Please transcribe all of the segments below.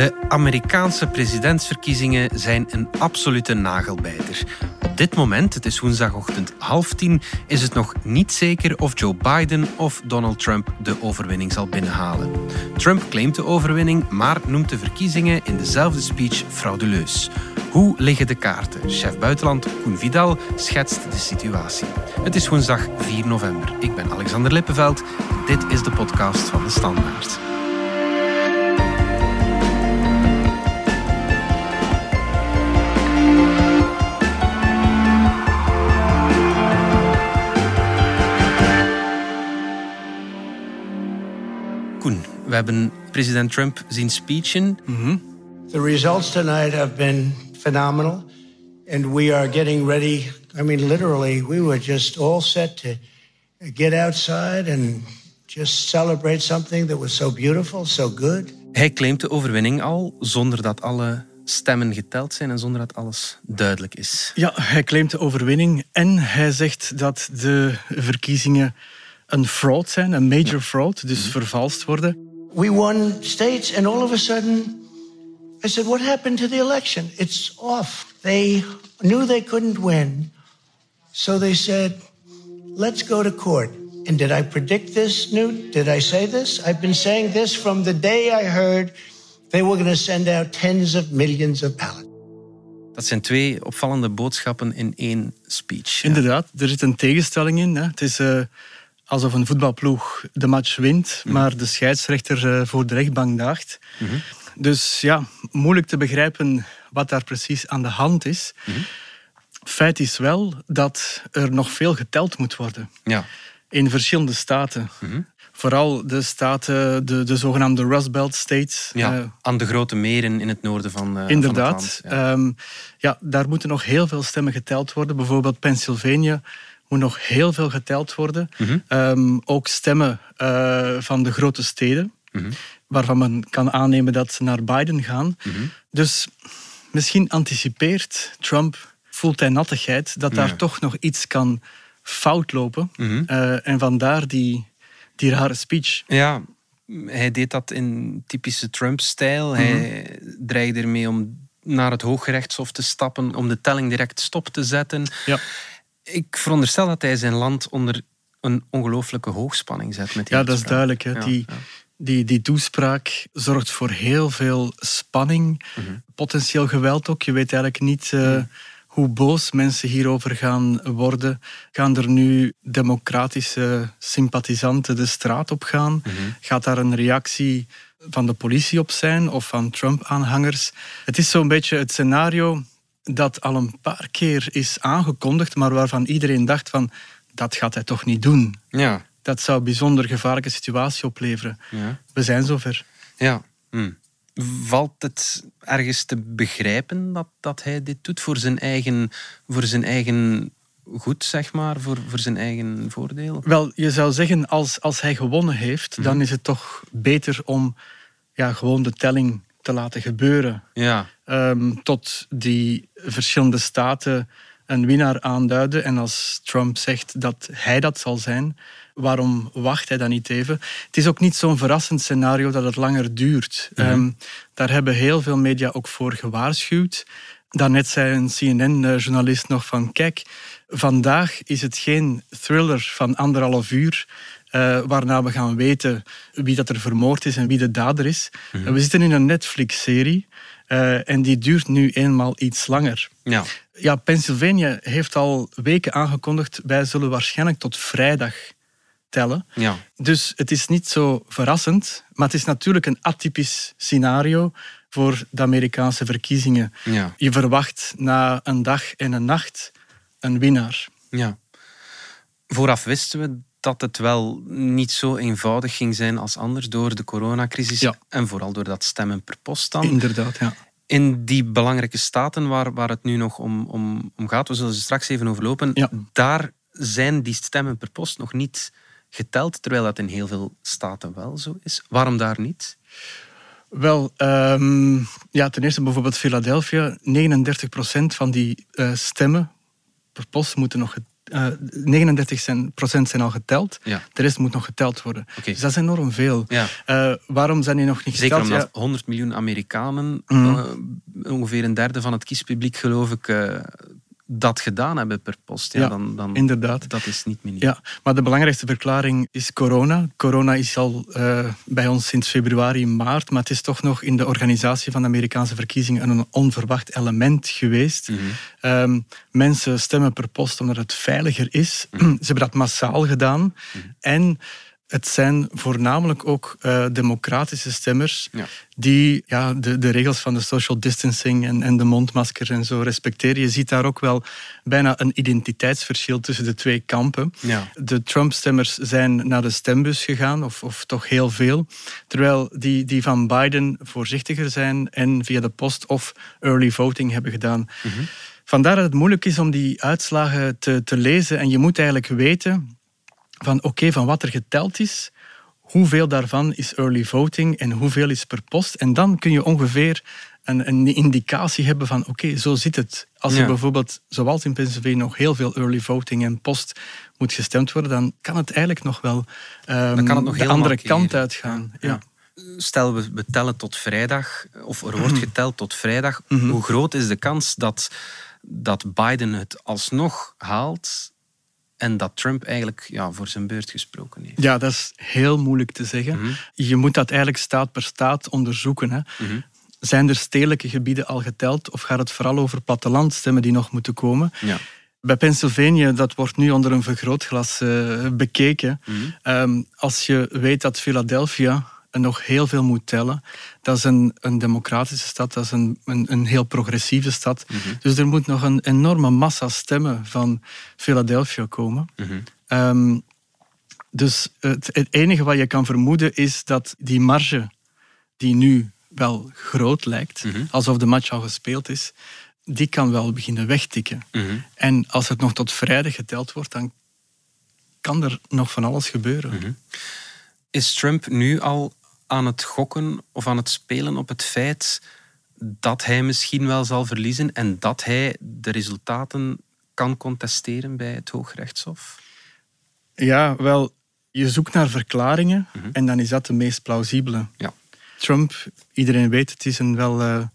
De Amerikaanse presidentsverkiezingen zijn een absolute nagelbijter. Op dit moment, het is woensdagochtend half tien, is het nog niet zeker of Joe Biden of Donald Trump de overwinning zal binnenhalen. Trump claimt de overwinning, maar noemt de verkiezingen in dezelfde speech frauduleus. Hoe liggen de kaarten? Chef buitenland Koen Vidal schetst de situatie. Het is woensdag 4 november. Ik ben Alexander Lippenveld. Dit is de podcast van de Standaard. Koen, we hebben president Trump zien speechen. The results tonight have been phenomenal, and we are getting ready. I mean, literally, we were just all set to get outside and just celebrate something that was so beautiful, so good. Hij claimt de overwinning al zonder dat alle stemmen geteld zijn en zonder dat alles duidelijk is. Ja, hij claimt de overwinning en hij zegt dat de verkiezingen een fraud zijn, een major fraud, dus vervalst worden. We won states, and all of a sudden, I said, What happened to the election? It's off. They knew they couldn't win, so they said, Let's go to court. And did I predict this, Newt? Did I say this? I've been saying this from the day I heard they were going to send out tens of millions of ballots. Dat zijn twee opvallende boodschappen in één speech. Ja. Inderdaad, er zit een tegenstelling in. Hè. Het is eh, alsof een voetbalploeg de match wint, maar de scheidsrechter eh, voor de rechtbank daagt. Dus ja, moeilijk te begrijpen wat daar precies aan de hand is. Feit is wel dat er nog veel geteld moet worden Ja. in verschillende staten. Vooral de staten, de, de zogenaamde Rust Belt States. Ja, eh, aan de grote meren in het noorden van, eh, Inderdaad. van het land. Ja. Ja. ja, daar moeten nog heel veel stemmen geteld worden. Bijvoorbeeld Pennsylvania moet nog heel veel geteld worden. Mhm. Ehm, ook stemmen eh, van de grote steden, Mhm. waarvan men kan aannemen dat ze naar Biden gaan. Mhm. Dus misschien anticipeert Trump, voelt hij nattigheid, dat daar Ja. toch nog iets kan fout lopen. Eh, en vandaar die, die rare speech. Ja, hij deed dat in typische Trump-stijl. Hij dreigde ermee om naar het Hooggerechtshof te stappen, om de telling direct stop te zetten. Ja. Ik veronderstel dat hij zijn land onder een ongelooflijke hoogspanning zet met die Ja, dat is duidelijk. Hè. Ja, die, ja. Die, die toespraak zorgt voor heel veel spanning, Mhm. potentieel geweld ook. Je weet eigenlijk niet eh, hoe boos mensen hierover gaan worden. Gaan er nu democratische sympathisanten de straat op gaan? Mhm. Gaat daar een reactie van de politie op zijn of van Trump-aanhangers? Het is zo'n beetje het scenario dat al een paar keer is aangekondigd, maar waarvan iedereen dacht van dat gaat hij toch niet doen Ja, dat zou een bijzonder gevaarlijke situatie opleveren. ja. We zijn zover. ja. Hm. Valt het ergens te begrijpen dat, dat hij dit doet voor zijn eigen, voor zijn eigen goed, zeg maar, voor, voor zijn eigen voordeel? Wel, je zou zeggen, als, als hij gewonnen heeft, Mhm. dan is het toch beter om ja, gewoon de telling te laten gebeuren. Ja, Ehm, tot die verschillende staten een winnaar aanduiden. En als Trump zegt dat hij dat zal zijn, waarom wacht hij dan niet even? Het is ook niet zo'n verrassend scenario dat het langer duurt. Ehm, daar hebben heel veel media ook voor gewaarschuwd. Daarnet zei een CNN-journalist nog van... Kijk, vandaag is het geen thriller van anderhalf uur... eh, waarna we gaan weten wie dat er vermoord is en wie de dader is. We zitten in een Netflix-serie eh, en die duurt nu eenmaal iets langer. ja. Ja, Pennsylvania heeft al weken aangekondigd... wij zullen waarschijnlijk tot vrijdag tellen. ja. Dus het is niet zo verrassend, maar het is natuurlijk een atypisch scenario voor de Amerikaanse verkiezingen. ja. Je verwacht na een dag en een nacht een winnaar. Ja. Vooraf wisten we dat het wel niet zo eenvoudig ging zijn als anders door de coronacrisis Ja. en vooral door dat stemmen per post dan. Inderdaad, ja. In die belangrijke staten waar, waar het nu nog om, om, om gaat, we zullen ze straks even overlopen, Ja. daar zijn die stemmen per post nog niet geteld, terwijl dat in heel veel staten wel zo is. Waarom daar niet? Wel, ehm, ja, ten eerste bijvoorbeeld Philadelphia. 39% van die eh, stemmen per post moeten nog uh, 39 zijn, procent zijn al geteld. Ja. De rest moet nog geteld worden. Dus dat is enorm veel. Ja. Uh, waarom zijn die nog niet Zeker geteld? omdat 100 miljoen Amerikanen, Mhm. eh, ongeveer een derde van het kiespubliek geloof ik, eh, dat gedaan hebben per post. Ja, Ja, dan, dan, Inderdaad. Dat is niet meer. Ja, maar de belangrijkste verklaring is corona. Corona is al eh, bij ons sinds februari, maart, maar het is toch nog in de organisatie van de Amerikaanse verkiezingen een onverwacht element geweest. Mhm. Ehm, mensen stemmen per post omdat het veiliger is. Mhm. Ze hebben dat massaal gedaan. En het zijn voornamelijk ook eh, democratische stemmers Ja. die ja, de, de regels van de social distancing en, en de mondmasker en zo respecteren. Je ziet daar ook wel bijna een identiteitsverschil tussen de twee kampen. Ja. De Trump-stemmers zijn naar de stembus gegaan, of, of toch heel veel. Terwijl die, die van Biden voorzichtiger zijn en via de post of early voting hebben gedaan. Vandaar dat het moeilijk is om die uitslagen te, te lezen. En je moet eigenlijk weten van oké, van wat er geteld is, hoeveel daarvan is early voting en hoeveel is per post. En dan kun je ongeveer een, een indicatie hebben van oké, zo zit het. Als Ja. er bijvoorbeeld, zoals in Pennsylvania, nog heel veel early voting en post moet gestemd worden, dan kan het eigenlijk nog wel ehm, Dan kan het nog de andere kant uitgaan. Ja. Stel, we, we tellen tot vrijdag, of er wordt geteld tot vrijdag. Mhm. Hoe groot is de kans dat, dat Biden het alsnog haalt en dat Trump eigenlijk ja, voor zijn beurt gesproken heeft? Ja, dat is heel moeilijk te zeggen. Mhm. Je moet dat eigenlijk staat per staat onderzoeken. Hè. Mhm. Zijn er stedelijke gebieden al geteld of gaat het vooral over plattelandstemmen die nog moeten komen? Ja. Bij Pennsylvania, dat wordt nu onder een vergrootglas eh, bekeken. Mhm. Ehm, als je weet dat Philadelphia nog heel veel moet tellen, dat is een, een democratische stad, dat is een, een, een heel progressieve stad. Mhm. Dus er moet nog een enorme massa stemmen van Philadelphia komen. Mhm. Ehm, dus het, het enige wat je kan vermoeden is dat die marge, die nu wel groot lijkt, Mhm. alsof de match al gespeeld is, die kan wel beginnen wegtikken. En als het nog tot vrijdag geteld wordt, dan kan er nog van alles gebeuren. Is Trump nu al aan het gokken of aan het spelen op het feit dat hij misschien wel zal verliezen en dat hij de resultaten kan contesteren bij het Hoogrechtshof? Ja, wel, je zoekt naar verklaringen Mhm. en dan is dat de meest plausibele. Ja. Trump, iedereen weet, het is een wel eh,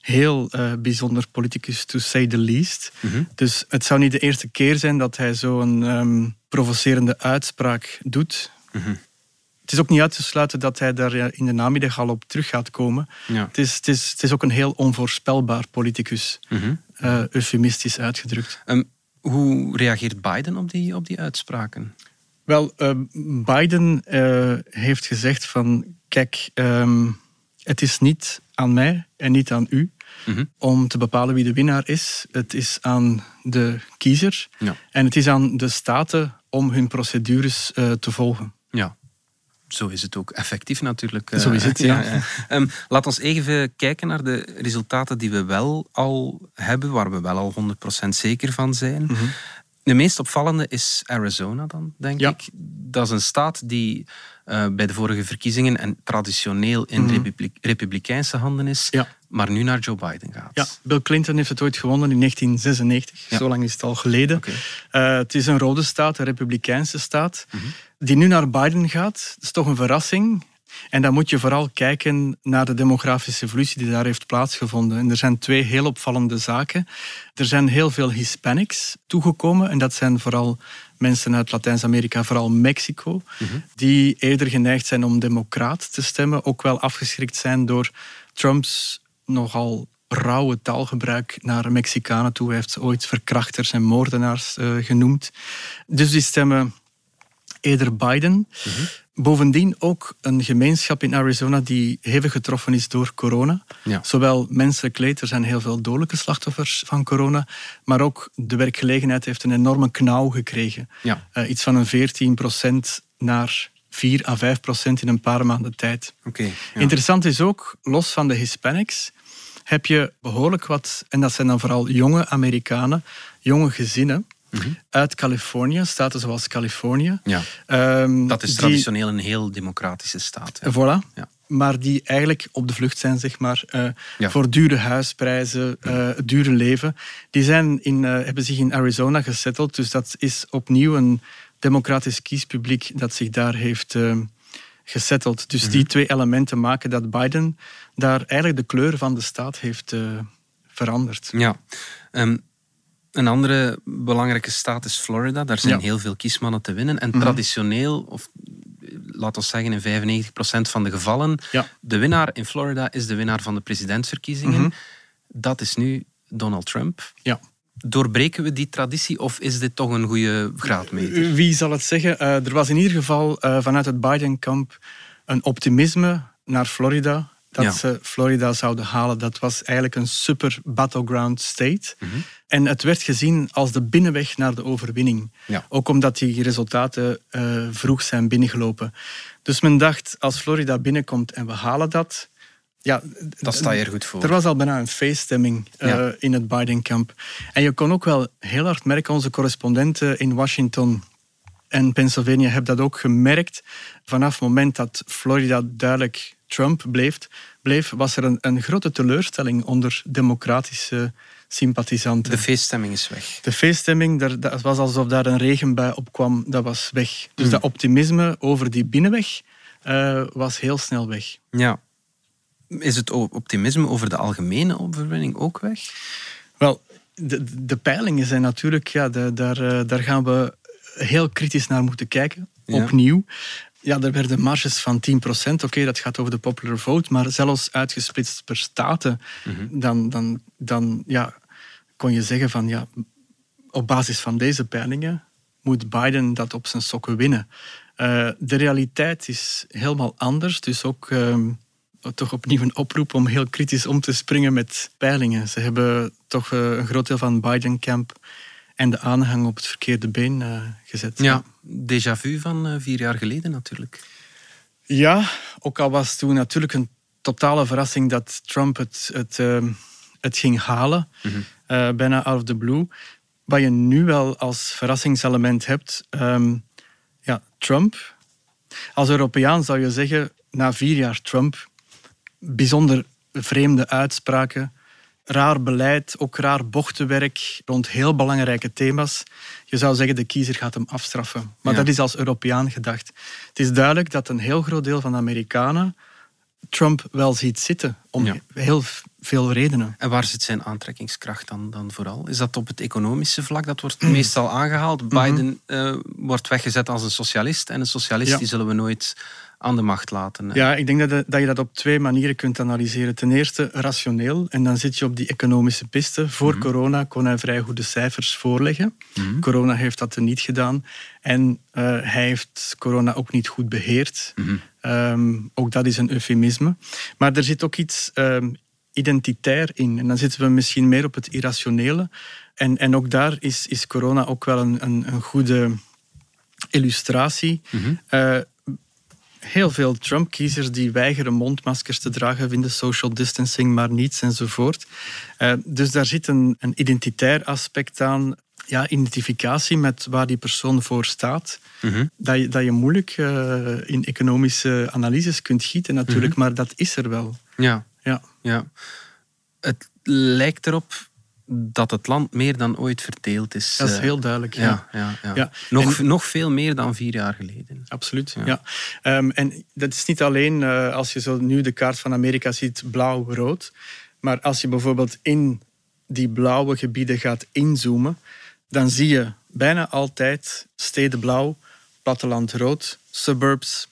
heel eh, bijzonder politicus, to say the least. Mhm. Dus het zou niet de eerste keer zijn dat hij zo'n ehm provocerende uitspraak doet. Mhm. Het is ook niet uit te sluiten dat hij daar eh, in de namiddag al op terug gaat komen. Ja. Het, is, het, is, het is ook een heel onvoorspelbaar politicus, eh, eufemistisch uitgedrukt. Ehm, hoe reageert Biden op die, op die uitspraken? Wel, eh, Biden eh, heeft gezegd van, kijk, ehm, het is niet aan mij en niet aan u Mhm. om te bepalen wie de winnaar is. Het is aan de kiezer Ja. en het is aan de staten om hun procedures te volgen. Ja, zo is het ook effectief natuurlijk. Zo is het, ja. Ehm, laat ons even kijken naar de resultaten die we wel al hebben, waar we wel al 100% zeker van zijn. Mhm. De meest opvallende is Arizona dan, denk Ja. ik. Dat is een staat die eh, bij de vorige verkiezingen en traditioneel in republiek- republikeinse handen is, Mhm. Ja. maar nu naar Joe Biden gaat. Ja, Bill Clinton heeft het ooit gewonnen in 1996. Ja. Zo lang is het al geleden. Eh, het is een rode staat, een republikeinse staat, Mhm. die nu naar Biden gaat. Dat is toch een verrassing. En dan moet je vooral kijken naar de demografische evolutie die daar heeft plaatsgevonden. En er zijn twee heel opvallende zaken. Er zijn heel veel Hispanics toegekomen. En dat zijn vooral mensen uit Latijns-Amerika, vooral Mexico, die eerder geneigd zijn om democraat te stemmen. Ook wel afgeschrikt zijn door Trumps nogal rauwe taalgebruik naar Mexicanen toe. Hij heeft ooit verkrachters en moordenaars eh, genoemd. Dus die stemmen eerder Biden. Bovendien ook een gemeenschap in Arizona die hevig getroffen is door corona. Ja. Zowel menselijk leed, er zijn heel veel dodelijke slachtoffers van corona, maar ook de werkgelegenheid heeft een enorme knauw gekregen. Ja. Eh, iets van een 14% naar 4 à 5 procent in een paar maanden tijd. Ja. Interessant is ook, los van de Hispanics, heb je behoorlijk wat, en dat zijn dan vooral jonge Amerikanen, jonge gezinnen uit Californië, staten zoals Californië. Ja. Ehm, Dat is die- traditioneel een heel democratische staat. Ja. Voilà. Ja. maar die eigenlijk op de vlucht zijn, zeg maar, uh, voor dure huisprijzen, uh, dure leven. Die zijn in, uh, hebben zich in Arizona gesetteld, dus dat is opnieuw een democratisch kiespubliek dat zich daar heeft gesetteld. Dus die mhm. twee elementen maken dat Biden daar eigenlijk de kleur van de staat heeft veranderd. Ja. Um, een andere belangrijke staat is Florida. Daar zijn heel veel kiesmannen te winnen. En mhm. traditioneel, of laten we zeggen in 95% van de gevallen, ja. de winnaar in Florida is de winnaar van de presidentsverkiezingen. Mhm. Dat is nu Donald Trump. Ja. Doorbreken we die traditie of is dit toch een goede graadmeter? Wie zal het zeggen? Uh, er was in ieder geval uh, vanuit het Biden-kamp een optimisme naar Florida dat ze Florida zouden halen. Dat was eigenlijk een super battleground state. Mhm. En het werd gezien als de binnenweg naar de overwinning. Ja. Ook omdat die resultaten uh, vroeg zijn binnengelopen. Dus men dacht, als Florida binnenkomt en we halen dat... Ja, dat sta je er goed voor. Er was al bijna een feeststemming uh, in het Biden-kamp. En je kon ook wel heel hard merken, onze correspondenten in Washington en Pennsylvania hebben dat ook gemerkt. Vanaf het moment dat Florida duidelijk Trump bleef, bleef was er een, een grote teleurstelling onder democratische sympathisanten. De feeststemming is weg. De feeststemming, dat was alsof daar een regenbui op kwam, dat was weg. Dus mm. dat optimisme over die binnenweg uh, was heel snel weg. Ja. Is het optimisme over de algemene overwinning ook weg? Wel, de, de peilingen zijn natuurlijk, ja, de, daar, uh, daar gaan we heel kritisch naar moeten kijken. Opnieuw. Ja, er werden marges van 10%. Oké, dat gaat over de popular vote. Maar zelfs uitgesplitst per staten, mhm. dan, dan, dan ja, kon je zeggen van ja, op basis van deze peilingen moet Biden dat op zijn sokken winnen. Uh, de realiteit is helemaal anders. Dus ook uh, toch opnieuw een oproep om heel kritisch om te springen met peilingen. Ze hebben toch uh, een groot deel van Biden-camp en de aanhang op het verkeerde been uh, gezet. Ja, déjà vu van uh, vier jaar geleden natuurlijk. Ja, ook al was toen natuurlijk een totale verrassing dat Trump het, het, uh, het ging halen, mm -hmm. bijna out of the blue. Wat je nu wel als verrassingselement hebt, um, ja, Trump. Als Europeaan zou je zeggen, na vier jaar Trump, bijzonder vreemde uitspraken, raar beleid, ook raar bochtenwerk rond heel belangrijke thema's. Je zou zeggen, de kiezer gaat hem afstraffen. Maar dat is als Europeaan gedacht. Het is duidelijk dat een heel groot deel van de Amerikanen Trump wel ziet zitten, om heel veel redenen. En waar zit zijn aantrekkingskracht dan, dan vooral? Is dat op het economische vlak? Dat wordt meestal aangehaald. Mhm. Biden uh, wordt weggezet als een socialist. En een socialist die zullen we nooit aan de macht laten. Ja, ik denk dat, dat je dat op twee manieren kunt analyseren. Ten eerste rationeel, en dan zit je op die economische piste. Voor mhm. corona kon hij vrij goede cijfers voorleggen. Mhm. Corona heeft dat er niet gedaan. En uh, hij heeft corona ook niet goed beheerd. Mhm. Ehm, ook dat is een eufemisme. Maar er zit ook iets um, identitair in. En dan zitten we misschien meer op het irrationele. En, en ook daar is, is corona ook wel een, een, een goede illustratie. Mm heel veel Trump-kiezers die weigeren mondmaskers te dragen, vinden social distancing maar niets enzovoort. Uh, dus daar zit een, een identitair aspect aan. Ja, identificatie met waar die persoon voor staat. Mhm. dat, je, dat je moeilijk uh, in economische analyses kunt gieten natuurlijk, mhm. maar dat is er wel. Ja. Ja. ja. Het lijkt erop dat het land meer dan ooit verdeeld is. Dat is eh, heel duidelijk. Ja. ja, ja, ja. Nog, nog veel meer dan vier jaar geleden. Absoluut, ja. Um, en dat is niet alleen uh, als je zo nu de kaart van Amerika ziet, blauw-rood. Maar als je bijvoorbeeld in die blauwe gebieden gaat inzoomen, dan zie je bijna altijd steden blauw, platteland rood, suburbs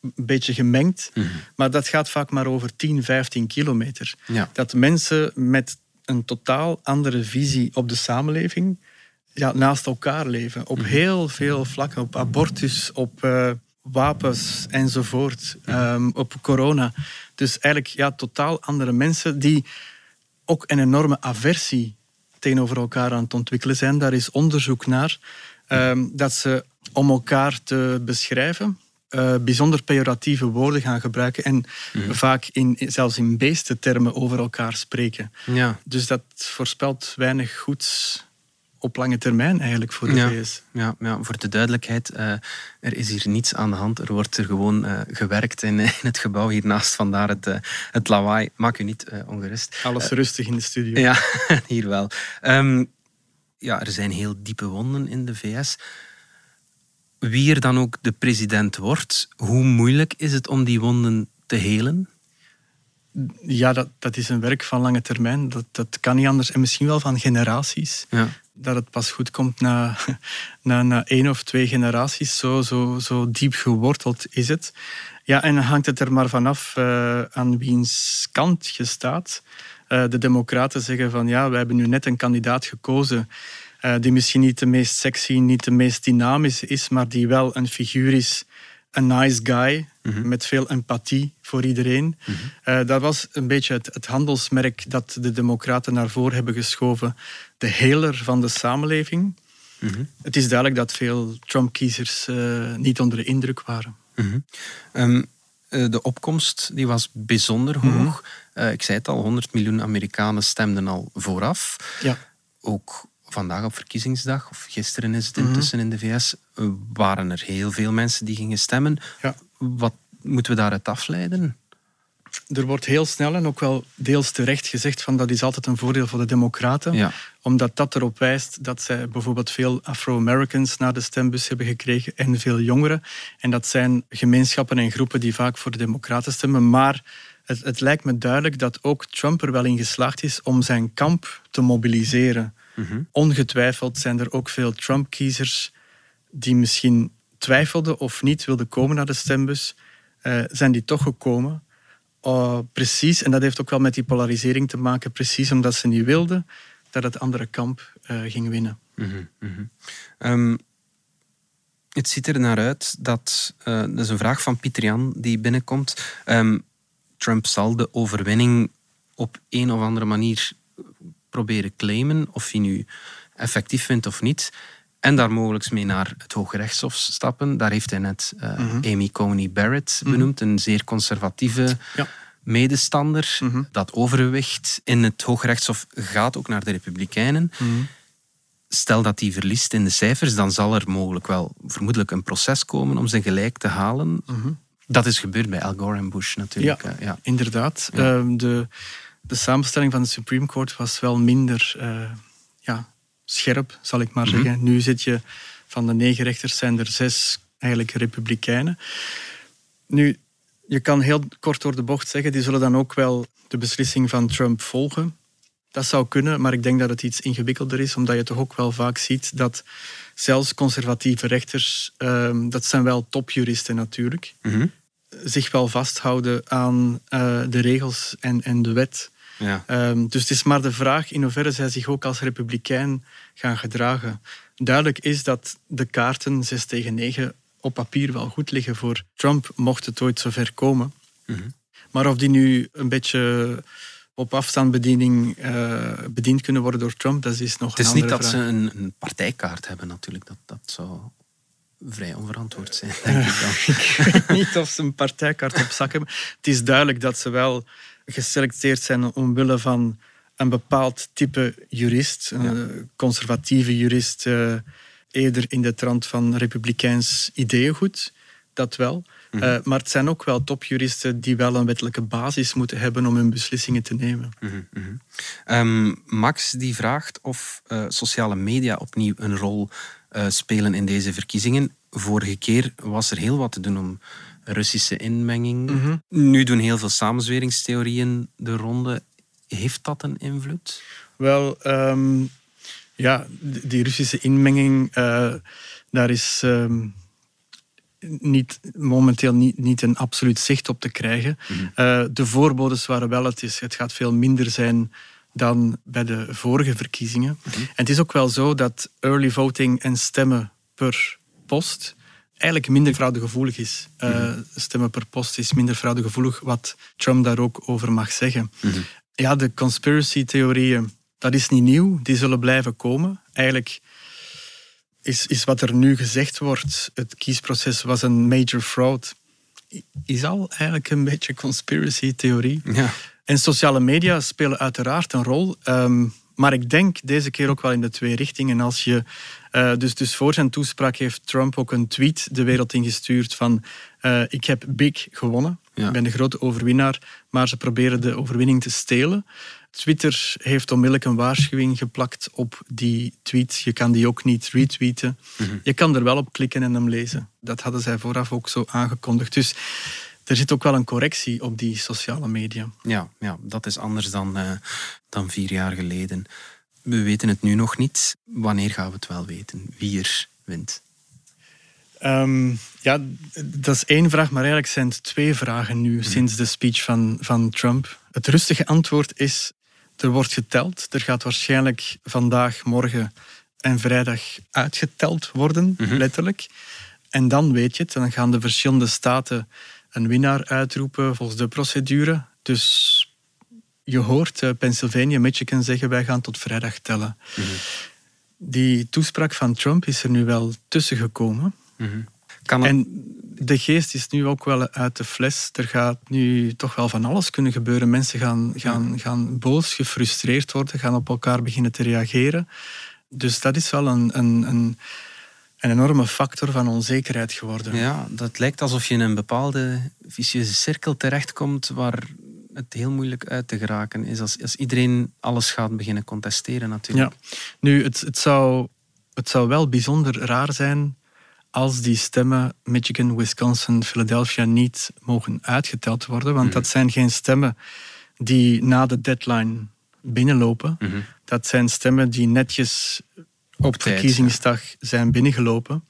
een beetje gemengd. Mhm. Maar dat gaat vaak maar over 10, 15 kilometer. Dat mensen met een totaal andere visie op de samenleving ja, naast elkaar leven. Op mhm. heel veel vlakken. Op abortus, op uh, wapens enzovoort. Um, op corona. Dus eigenlijk ja, totaal andere mensen die ook een enorme aversie tegenover elkaar aan het ontwikkelen zijn. Daar is onderzoek naar. Um, dat ze om elkaar te beschrijven uh, bijzonder pejoratieve woorden gaan gebruiken en mhm. vaak in, zelfs in beestentermen over elkaar spreken. Ja. Dus dat voorspelt weinig goeds op lange termijn eigenlijk voor de ja, VS. Ja, ja, voor de duidelijkheid, uh, er is hier niets aan de hand. Er wordt er gewoon uh, gewerkt in, in, het gebouw hiernaast. Vandaar het, uh, het lawaai. Maak u niet ongerust. Alles rustig in de studio. Ja, hier wel. Um, ja, er zijn heel diepe wonden in de VS. Wie er dan ook de president wordt, hoe moeilijk is het om die wonden te helen? Ja, dat, dat is een werk van lange termijn. Dat, dat kan niet anders. En misschien wel van generaties. Ja. Dat het pas goed komt na, na, na één of twee generaties. Zo, zo, zo diep geworteld is het. Ja, en dan hangt het er maar vanaf uh, aan wiens kant je staat. Uh, de democraten zeggen van ja, we hebben nu net een kandidaat gekozen uh, die misschien niet de meest sexy, niet de meest dynamisch is, maar die wel een figuur is een nice guy mhm. met veel empathie voor iedereen. Mm dat was een beetje het, het, handelsmerk dat de Democraten naar voren hebben geschoven. De heler van de samenleving. Mhm. Het is duidelijk dat veel Trump-kiezers uh, niet onder de indruk waren. Mhm. Ehm, de opkomst die was bijzonder hoog. ik zei het al, 100 miljoen Amerikanen stemden al vooraf. Ja. Ook vandaag op verkiezingsdag, of gisteren is het mhm. intussen in de VS, waren er heel veel mensen die gingen stemmen. Ja. Wat moeten we daaruit afleiden? Er wordt heel snel en ook wel deels terecht gezegd van dat is altijd een voordeel voor de democraten. Ja. Omdat dat erop wijst dat zij bijvoorbeeld veel Afro-Americans naar de stembus hebben gekregen en veel jongeren. En dat zijn gemeenschappen en groepen die vaak voor de democraten stemmen. Maar het, het lijkt me duidelijk dat ook Trump er wel in geslaagd is om zijn kamp te mobiliseren. Mhm. Ongetwijfeld zijn er ook veel Trump-kiezers die misschien twijfelden of niet wilden komen naar de stembus. Uh, zijn die toch gekomen? Uh, precies, en dat heeft ook wel met die polarisering te maken, precies omdat ze niet wilden dat het andere kamp uh, ging winnen. Mm -hmm. um, het ziet er naar uit dat, dat is een vraag van Pieter Jan die binnenkomt. Um, Trump zal de overwinning op een of andere manier proberen claimen, of hij nu effectief vindt of niet. En daar mogelijk mee naar het Hoge Rechtshof stappen. Daar heeft hij net uh, Amy Coney Barrett mhm. benoemd, een zeer conservatieve ja. medestander. Mhm. Dat overwicht in het Hoge Rechtshof gaat ook naar de Republikeinen. Stel dat hij verliest in de cijfers, dan zal er mogelijk wel vermoedelijk een proces komen om zijn gelijk te halen. Dat is gebeurd bij Al Gore en Bush natuurlijk. Ja, ja. inderdaad. Ehm, de, de samenstelling van de Supreme Court was wel minder uh, ja, scherp, zal ik maar mhm. zeggen. Nu zit je van de negen rechters zijn er zes eigenlijk republikeinen. Nu, je kan heel kort door de bocht zeggen, die zullen dan ook wel de beslissing van Trump volgen. Dat zou kunnen, maar ik denk dat het iets ingewikkelder is, omdat je toch ook wel vaak ziet dat zelfs conservatieve rechters, uh, dat zijn wel topjuristen natuurlijk, mm zich wel vasthouden aan uh, de regels en, en de wet. Ja. Um, dus het is maar de vraag in hoeverre zij zich ook als republikein gaan gedragen. Duidelijk is dat de kaarten 6 tegen 9 op papier wel goed liggen voor Trump, mocht het ooit zover komen. Mm -hmm. Maar of die nu een beetje op afstandsbediening uh, bediend kunnen worden door Trump, dat is nog een andere vraag. Het is niet dat ze een, een, partijkaart hebben natuurlijk. Dat, dat zou vrij onverantwoord zijn, denk ik dan. ik weet niet of ze een partijkaart op zak hebben. Het is duidelijk dat ze wel geselecteerd zijn omwille van een bepaald type jurist, een conservatieve jurist, uh, eerder in de trant van republikeins ideeëngoed, dat wel. Mhm. Uh, maar het zijn ook wel topjuristen die wel een wettelijke basis moeten hebben om hun beslissingen te nemen. Mm -hmm. um, Max die vraagt of uh, sociale media opnieuw een rol spelen in deze verkiezingen. Vorige keer was er heel wat te doen om Russische inmenging. Mhm. Nu doen heel veel samenzweringstheorieën de ronde. Heeft dat een invloed? Wel, um, ja, die Russische inmenging, uh, daar is um, niet, momenteel niet, niet een absoluut zicht op te krijgen. Mm uh, de voorbodes waren wel, het, is, het gaat veel minder zijn dan bij de vorige verkiezingen. Mhm. En het is ook wel zo dat early voting en stemmen per post eigenlijk minder fraudegevoelig is. Uh, stemmen per post is minder fraudegevoelig, wat Trump daar ook over mag zeggen. Mhm. Ja, de conspiracy-theorieën, dat is niet nieuw. Die zullen blijven komen. Eigenlijk is, is wat er nu gezegd wordt, het kiesproces was een major fraud, is al eigenlijk een beetje conspiracy-theorie. Ja. En sociale media spelen uiteraard een rol. Um, Maar ik denk deze keer ook wel in de twee richtingen. Als je, uh, dus, dus voor zijn toespraak heeft Trump ook een tweet de wereld ingestuurd van uh, ik heb big gewonnen. Ik ben de grote overwinnaar, maar ze proberen de overwinning te stelen. Twitter heeft onmiddellijk een waarschuwing geplakt op die tweet. Je kan die ook niet retweeten. Mhm. Je kan er wel op klikken en hem lezen. Dat hadden zij vooraf ook zo aangekondigd. Dus er zit ook wel een correctie op die sociale media. Ja, ja dat is anders dan, uh, dan vier jaar geleden. We weten het nu nog niet. Wanneer gaan we het wel weten? Wie er wint? Um, ja, dat is één vraag, maar eigenlijk zijn het twee vragen nu mhm. sinds de speech van, van Trump. Het rustige antwoord is: er wordt geteld. Er gaat waarschijnlijk vandaag, morgen en vrijdag uitgeteld worden, mhm. letterlijk. En dan weet je het. Dan gaan de verschillende staten een winnaar uitroepen volgens de procedure. Dus je hoort uh, Pennsylvania, Michigan zeggen wij gaan tot vrijdag tellen. Mhm. Die toespraak van Trump is er nu wel tussen gekomen. Mm En de geest is nu ook wel uit de fles. Er gaat nu toch wel van alles kunnen gebeuren. Mensen gaan, gaan, gaan boos, gefrustreerd worden, gaan op elkaar beginnen te reageren. Dus dat is wel een, een, een een enorme factor van onzekerheid geworden. Ja, dat lijkt alsof je in een bepaalde vicieuze cirkel terechtkomt waar het heel moeilijk uit te geraken is als, als iedereen alles gaat beginnen contesteren natuurlijk. Ja. Nu, het, het, zou, het zou wel bijzonder raar zijn als die stemmen Michigan, Wisconsin, Philadelphia niet mogen uitgeteld worden, want mhm. dat zijn geen stemmen die na de deadline binnenlopen. Mhm. Dat zijn stemmen die netjes op verkiezingsdag zijn binnengelopen.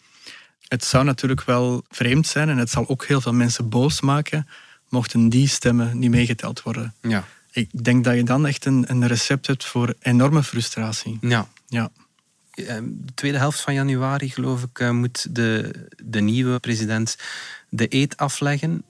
Het zou natuurlijk wel vreemd zijn en het zal ook heel veel mensen boos maken mochten die stemmen niet meegeteld worden. Ja. Ik denk dat je dan echt een, een recept hebt voor enorme frustratie. Ja. ja. Ehm, de tweede helft van januari, geloof ik, eh, moet de, de nieuwe president de eet afleggen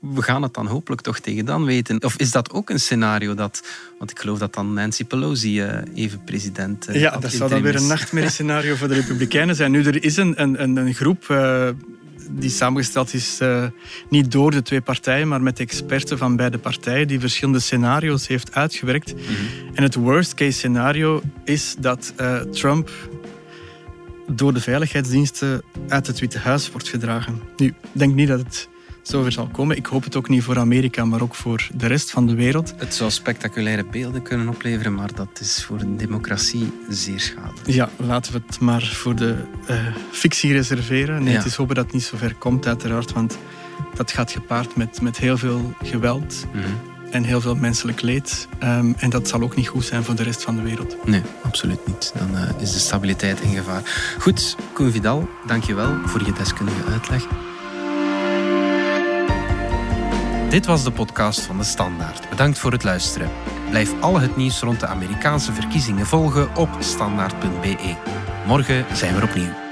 we gaan het dan hopelijk toch tegen dan weten. Of is dat ook een scenario dat... Want ik geloof dat dan Nancy Pelosi uh, even president uh, Ja, dat zou dan weer een nachtmerriescenario voor de Republikeinen zijn. Nu, er is een, een, een groep uh, die samengesteld is niet door de twee partijen, maar met experten van beide partijen die verschillende scenario's heeft uitgewerkt. Mm -hmm. En het worst case scenario is dat Trump door de veiligheidsdiensten uit het Witte Huis wordt gedragen. Nu, ik denk niet dat het zover zal komen. Ik hoop het ook niet voor Amerika, maar ook voor de rest van de wereld. Het zou spectaculaire beelden kunnen opleveren, maar dat is voor een democratie zeer schadelijk. Ja, laten we het maar voor de uh, fictie reserveren. Nee, het is hopen dat het niet zo ver komt, uiteraard, want dat gaat gepaard met, met heel veel geweld. Mhm. En heel veel menselijk leed. Um, en dat zal ook niet goed zijn voor de rest van de wereld. Nee, absoluut niet. Dan uh, is de stabiliteit in gevaar. Goed, Koen Vidal, dank je wel voor je deskundige uitleg. Dit was de podcast van de Standaard. Bedankt voor het luisteren. Blijf al het nieuws rond de Amerikaanse verkiezingen volgen op standaard.be. Morgen zijn we opnieuw.